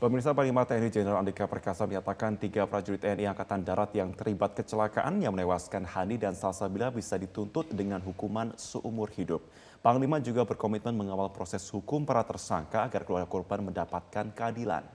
Pemirsa Panglima TNI Jenderal Andika Perkasa menyatakan tiga prajurit TNI Angkatan Darat yang terlibat kecelakaan yang menewaskan Hani dan Salsabila bisa dituntut dengan hukuman seumur hidup. Panglima juga berkomitmen mengawal proses hukum para tersangka agar keluarga korban mendapatkan keadilan.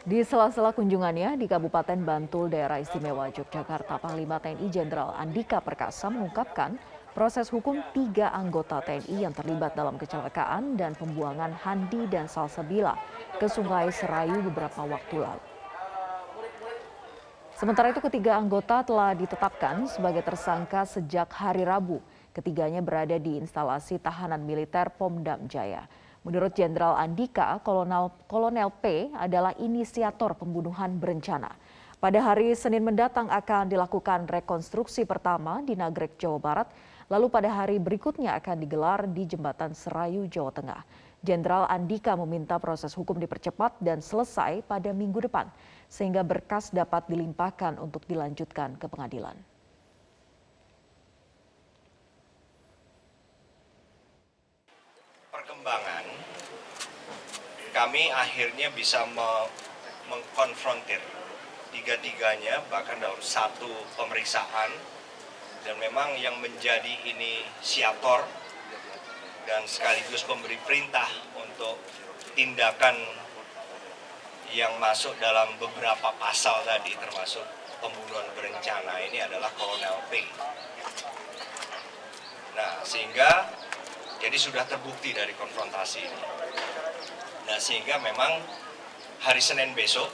Di sela-sela kunjungannya di Kabupaten Bantul, Daerah Istimewa Yogyakarta, Panglima TNI Jenderal Andika Perkasa mengungkapkan proses hukum tiga anggota TNI yang terlibat dalam kecelakaan dan pembuangan Handi dan Salsabila ke Sungai Serayu beberapa waktu lalu. Sementara itu ketiga anggota telah ditetapkan sebagai tersangka sejak hari Rabu. Ketiganya berada di instalasi tahanan militer Pomdam Jaya. Menurut Jenderal Andika, Kolonel, Kolonel P adalah inisiator pembunuhan berencana. Pada hari Senin mendatang akan dilakukan rekonstruksi pertama di Nagrek, Jawa Barat Lalu pada hari berikutnya akan digelar di Jembatan Serayu, Jawa Tengah. Jenderal Andika meminta proses hukum dipercepat dan selesai pada minggu depan, sehingga berkas dapat dilimpahkan untuk dilanjutkan ke pengadilan. Perkembangan, kami akhirnya bisa mengkonfrontir tiga-tiganya, bahkan dalam satu pemeriksaan dan memang yang menjadi inisiator dan sekaligus pemberi perintah untuk tindakan yang masuk dalam beberapa pasal tadi termasuk pembunuhan berencana ini adalah Kolonel P. Nah, sehingga jadi sudah terbukti dari konfrontasi ini. Nah, sehingga memang hari Senin besok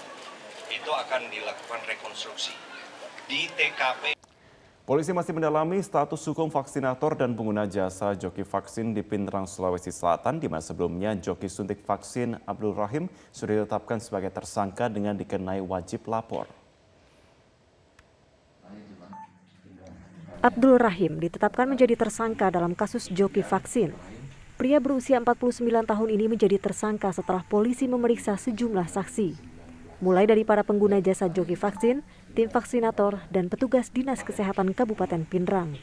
itu akan dilakukan rekonstruksi di TKP Polisi masih mendalami status hukum vaksinator dan pengguna jasa joki vaksin di Pindrang, Sulawesi Selatan, di mana sebelumnya joki suntik vaksin Abdul Rahim sudah ditetapkan sebagai tersangka dengan dikenai wajib lapor. Abdul Rahim ditetapkan menjadi tersangka dalam kasus joki vaksin. Pria berusia 49 tahun ini menjadi tersangka setelah polisi memeriksa sejumlah saksi mulai dari para pengguna jasa joki vaksin, tim vaksinator, dan petugas Dinas Kesehatan Kabupaten Pindrang.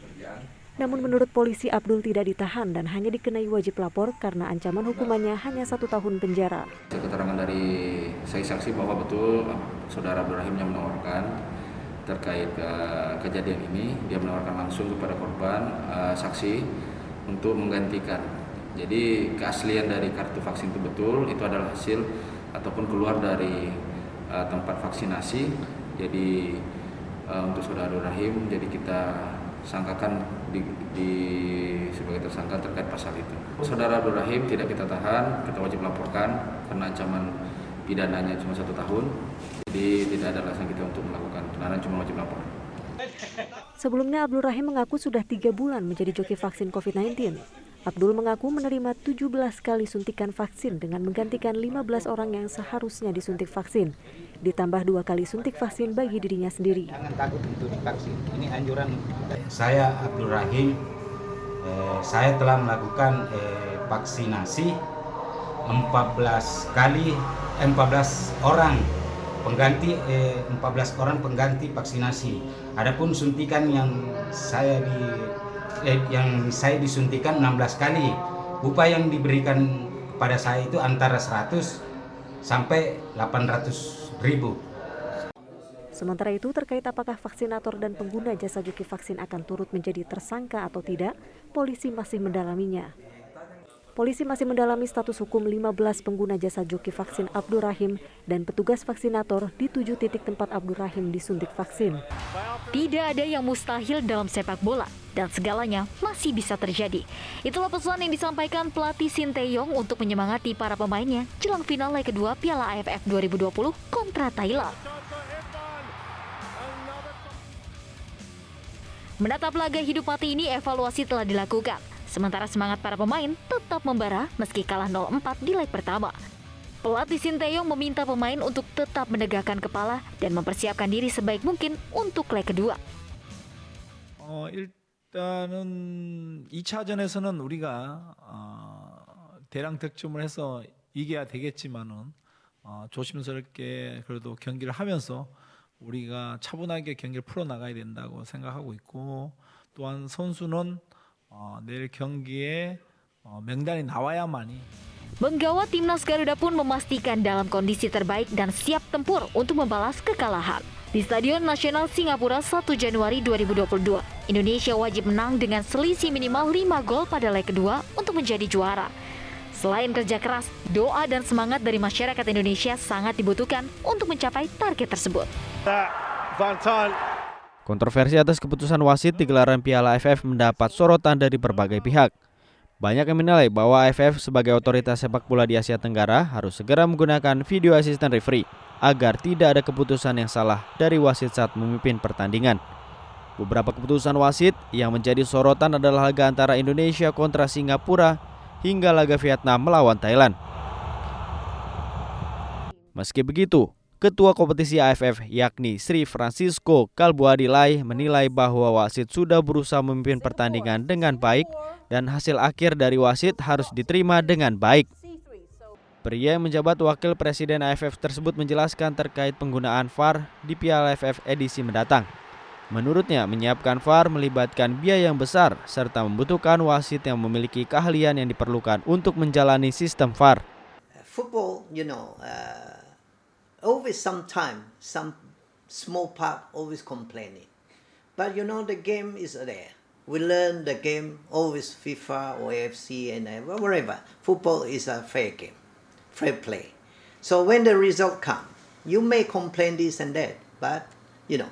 Namun menurut polisi Abdul tidak ditahan dan hanya dikenai wajib lapor karena ancaman hukumannya hanya satu tahun penjara. Keterangan dari saya saksi bahwa betul saudara Abdul yang menawarkan terkait uh, kejadian ini, dia menawarkan langsung kepada korban uh, saksi untuk menggantikan. Jadi keaslian dari kartu vaksin itu betul, itu adalah hasil ataupun keluar dari uh, tempat vaksinasi. Jadi uh, untuk saudara Rahim, jadi kita sangkakan di, di sebagai tersangka terkait pasal itu. Saudara Abdul Rahim tidak kita tahan, kita wajib laporkan karena ancaman pidananya cuma satu tahun. Jadi tidak ada alasan kita untuk melakukan penahanan, cuma wajib lapor. Sebelumnya Abdul Rahim mengaku sudah tiga bulan menjadi joki vaksin COVID-19. Abdul mengaku menerima 17 kali suntikan vaksin dengan menggantikan 15 orang yang seharusnya disuntik vaksin, ditambah dua kali suntik vaksin bagi dirinya sendiri. Jangan takut untuk divaksin, ini anjuran. Saya Abdul Rahim, eh, saya telah melakukan eh, vaksinasi 14 kali, eh, 14 orang pengganti eh, 14 orang pengganti vaksinasi. Adapun suntikan yang saya di eh, yang saya disuntikan 16 kali. Upah yang diberikan kepada saya itu antara 100 sampai 800 ribu. Sementara itu terkait apakah vaksinator dan pengguna jasa joki vaksin akan turut menjadi tersangka atau tidak, polisi masih mendalaminya. Polisi masih mendalami status hukum 15 pengguna jasa joki vaksin Abdul Rahim dan petugas vaksinator di tujuh titik tempat Abdul Rahim disuntik vaksin. Tidak ada yang mustahil dalam sepak bola dan segalanya masih bisa terjadi. Itulah pesan yang disampaikan pelatih Sinteyong untuk menyemangati para pemainnya jelang final leg kedua Piala AFF 2020 kontra Thailand. Menatap laga hidup mati ini evaluasi telah dilakukan. Sementara semangat para pemain tetap membara meski kalah 0-4 di leg pertama. Pelatih Sinteyong meminta pemain untuk tetap menegakkan kepala dan mempersiapkan diri sebaik mungkin untuk leg kedua. 어, 일단은 2차전에서는 우리가 어, 대량 득점을 해서 이겨야 되겠지만은 어, 조심스럽게 그래도 경기를 하면서 우리가 차분하게 경기를 풀어 나가야 된다고 생각하고 있고 또한 선수는 어, 내일 경기에 어, 명단이 나와야만이 Menggawa timnas Garuda pun memastikan dalam kondisi terbaik dan siap tempur untuk membalas kekalahan. Di Stadion Nasional Singapura 1 Januari 2022, Indonesia wajib menang dengan selisih minimal 5 gol pada leg kedua untuk menjadi juara. Selain kerja keras, doa dan semangat dari masyarakat Indonesia sangat dibutuhkan untuk mencapai target tersebut. Kontroversi atas keputusan wasit di gelaran Piala AFF mendapat sorotan dari berbagai pihak. Banyak yang menilai bahwa AFF sebagai otoritas sepak bola di Asia Tenggara harus segera menggunakan video assistant referee agar tidak ada keputusan yang salah dari wasit saat memimpin pertandingan. Beberapa keputusan wasit yang menjadi sorotan adalah laga antara Indonesia kontra Singapura hingga laga Vietnam melawan Thailand. Meski begitu, Ketua Kompetisi AFF yakni Sri Francisco Kalbuadilai menilai bahwa wasit sudah berusaha memimpin pertandingan dengan baik dan hasil akhir dari wasit harus diterima dengan baik. Pria yang menjabat wakil presiden AFF tersebut menjelaskan terkait penggunaan VAR di Piala AFF edisi mendatang. Menurutnya, menyiapkan VAR melibatkan biaya yang besar serta membutuhkan wasit yang memiliki keahlian yang diperlukan untuk menjalani sistem VAR. Football, you know, uh, always sometime some small part always complaining, but you know the game is there. We learn the game always FIFA or AFC and uh, whatever. Football is a fair game. fair play. So when the result come, you may complain this and that, but you know,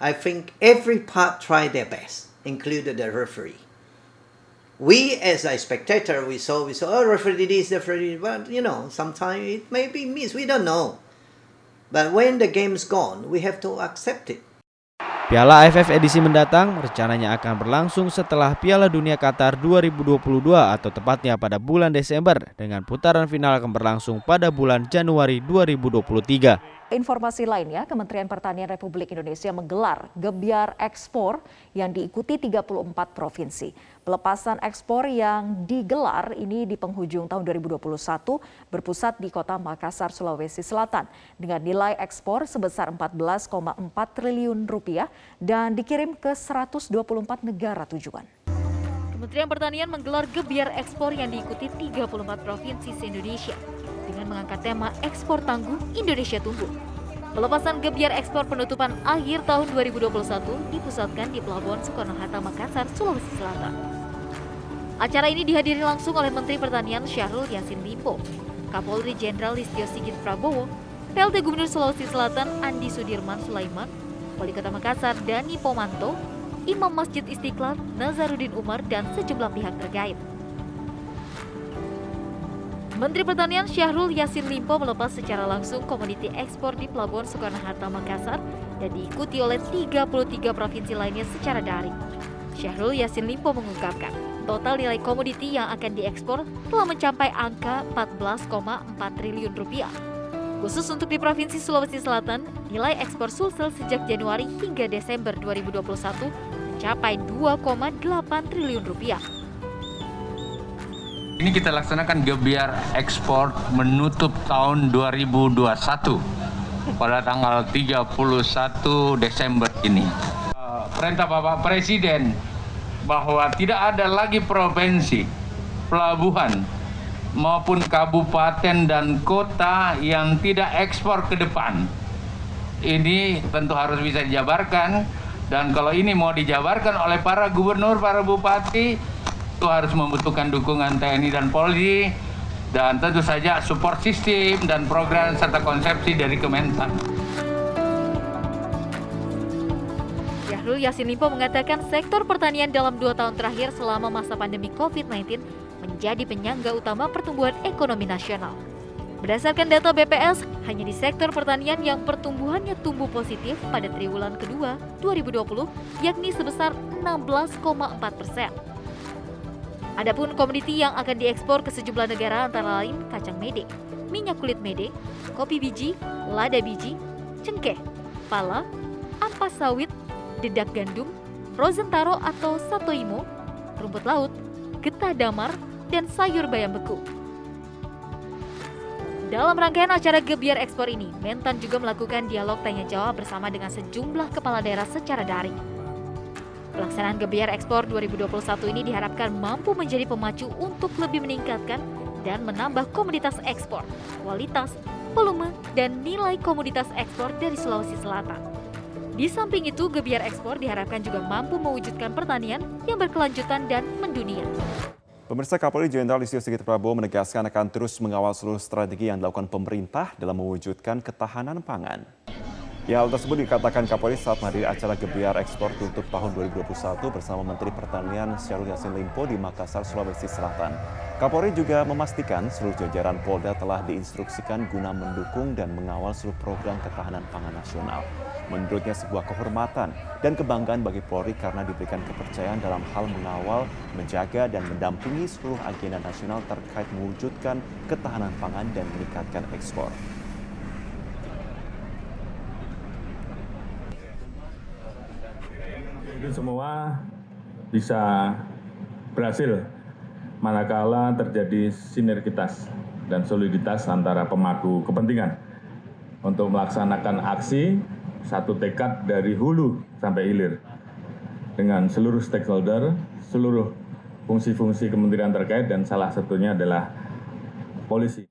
I think every part tried their best, including the referee. We as a spectator, we saw, we saw, oh, referee did this, referee, did but you know, sometimes it may be missed, we don't know. But when the game's gone, we have to accept it. Piala AFF edisi mendatang rencananya akan berlangsung setelah Piala Dunia Qatar 2022 atau tepatnya pada bulan Desember dengan putaran final akan berlangsung pada bulan Januari 2023. Informasi lainnya, Kementerian Pertanian Republik Indonesia menggelar Gebiar Ekspor yang diikuti 34 provinsi. Pelepasan ekspor yang digelar ini di penghujung tahun 2021 berpusat di kota Makassar, Sulawesi Selatan dengan nilai ekspor sebesar 14,4 triliun rupiah dan dikirim ke 124 negara tujuan. Kementerian Pertanian menggelar Gebiar Ekspor yang diikuti 34 provinsi se-Indonesia dengan mengangkat tema Ekspor Tangguh Indonesia Tumbuh. Pelepasan gebiar ekspor penutupan akhir tahun 2021 dipusatkan di Pelabuhan Soekarno-Hatta, Makassar, Sulawesi Selatan. Acara ini dihadiri langsung oleh Menteri Pertanian Syahrul Yassin Limpo, Kapolri Jenderal Listio Sigit Prabowo, PLT Gubernur Sulawesi Selatan Andi Sudirman Sulaiman, Wali Kota Makassar Dani Pomanto, Imam Masjid Istiqlal Nazarudin Umar, dan sejumlah pihak terkait. Menteri Pertanian Syahrul Yassin Limpo melepas secara langsung komoditi ekspor di Pelabuhan Soekarno-Hatta Makassar dan diikuti oleh 33 provinsi lainnya secara daring. Syahrul Yassin Limpo mengungkapkan, total nilai komoditi yang akan diekspor telah mencapai angka 14,4 triliun rupiah. Khusus untuk di Provinsi Sulawesi Selatan, nilai ekspor Sulsel sejak Januari hingga Desember 2021 mencapai 2,8 triliun rupiah. Ini kita laksanakan gebiar ekspor menutup tahun 2021 pada tanggal 31 Desember ini. Eh, perintah Bapak Presiden bahwa tidak ada lagi provinsi, pelabuhan maupun kabupaten dan kota yang tidak ekspor ke depan. Ini tentu harus bisa dijabarkan dan kalau ini mau dijabarkan oleh para gubernur, para bupati, itu harus membutuhkan dukungan TNI dan Polri dan tentu saja support sistem dan program serta konsepsi dari Kementan. Syahrul Yassin Limpo mengatakan sektor pertanian dalam dua tahun terakhir selama masa pandemi COVID-19 menjadi penyangga utama pertumbuhan ekonomi nasional. Berdasarkan data BPS, hanya di sektor pertanian yang pertumbuhannya tumbuh positif pada triwulan kedua 2020, yakni sebesar 16,4 persen. Adapun komoditi yang akan diekspor ke sejumlah negara antara lain kacang mede, minyak kulit mede, kopi biji, lada biji, cengkeh, pala, ampas sawit, dedak gandum, frozen taro atau satoimo, rumput laut, getah damar, dan sayur bayam beku. Dalam rangkaian acara Gebiar Ekspor ini, Mentan juga melakukan dialog tanya jawab bersama dengan sejumlah kepala daerah secara daring. Pelaksanaan Gebiar Ekspor 2021 ini diharapkan mampu menjadi pemacu untuk lebih meningkatkan dan menambah komoditas ekspor, kualitas, volume, dan nilai komoditas ekspor dari Sulawesi Selatan. Di samping itu, Gebiar Ekspor diharapkan juga mampu mewujudkan pertanian yang berkelanjutan dan mendunia. Pemirsa Kapolri Jenderal Listio Sigit Prabowo menegaskan akan terus mengawal seluruh strategi yang dilakukan pemerintah dalam mewujudkan ketahanan pangan. Ya, hal tersebut dikatakan Kapolri saat menghadiri acara Gebiar Ekspor tutup tahun 2021 bersama Menteri Pertanian Syahrul Yassin Limpo di Makassar, Sulawesi Selatan. Kapolri juga memastikan seluruh jajaran Polda telah diinstruksikan guna mendukung dan mengawal seluruh program ketahanan pangan nasional. Menurutnya sebuah kehormatan dan kebanggaan bagi Polri karena diberikan kepercayaan dalam hal mengawal, menjaga, dan mendampingi seluruh agenda nasional terkait mewujudkan ketahanan pangan dan meningkatkan ekspor. Itu semua bisa berhasil manakala terjadi sinergitas dan soliditas antara pemangku kepentingan untuk melaksanakan aksi satu tekad dari hulu sampai hilir dengan seluruh stakeholder, seluruh fungsi-fungsi kementerian terkait dan salah satunya adalah polisi.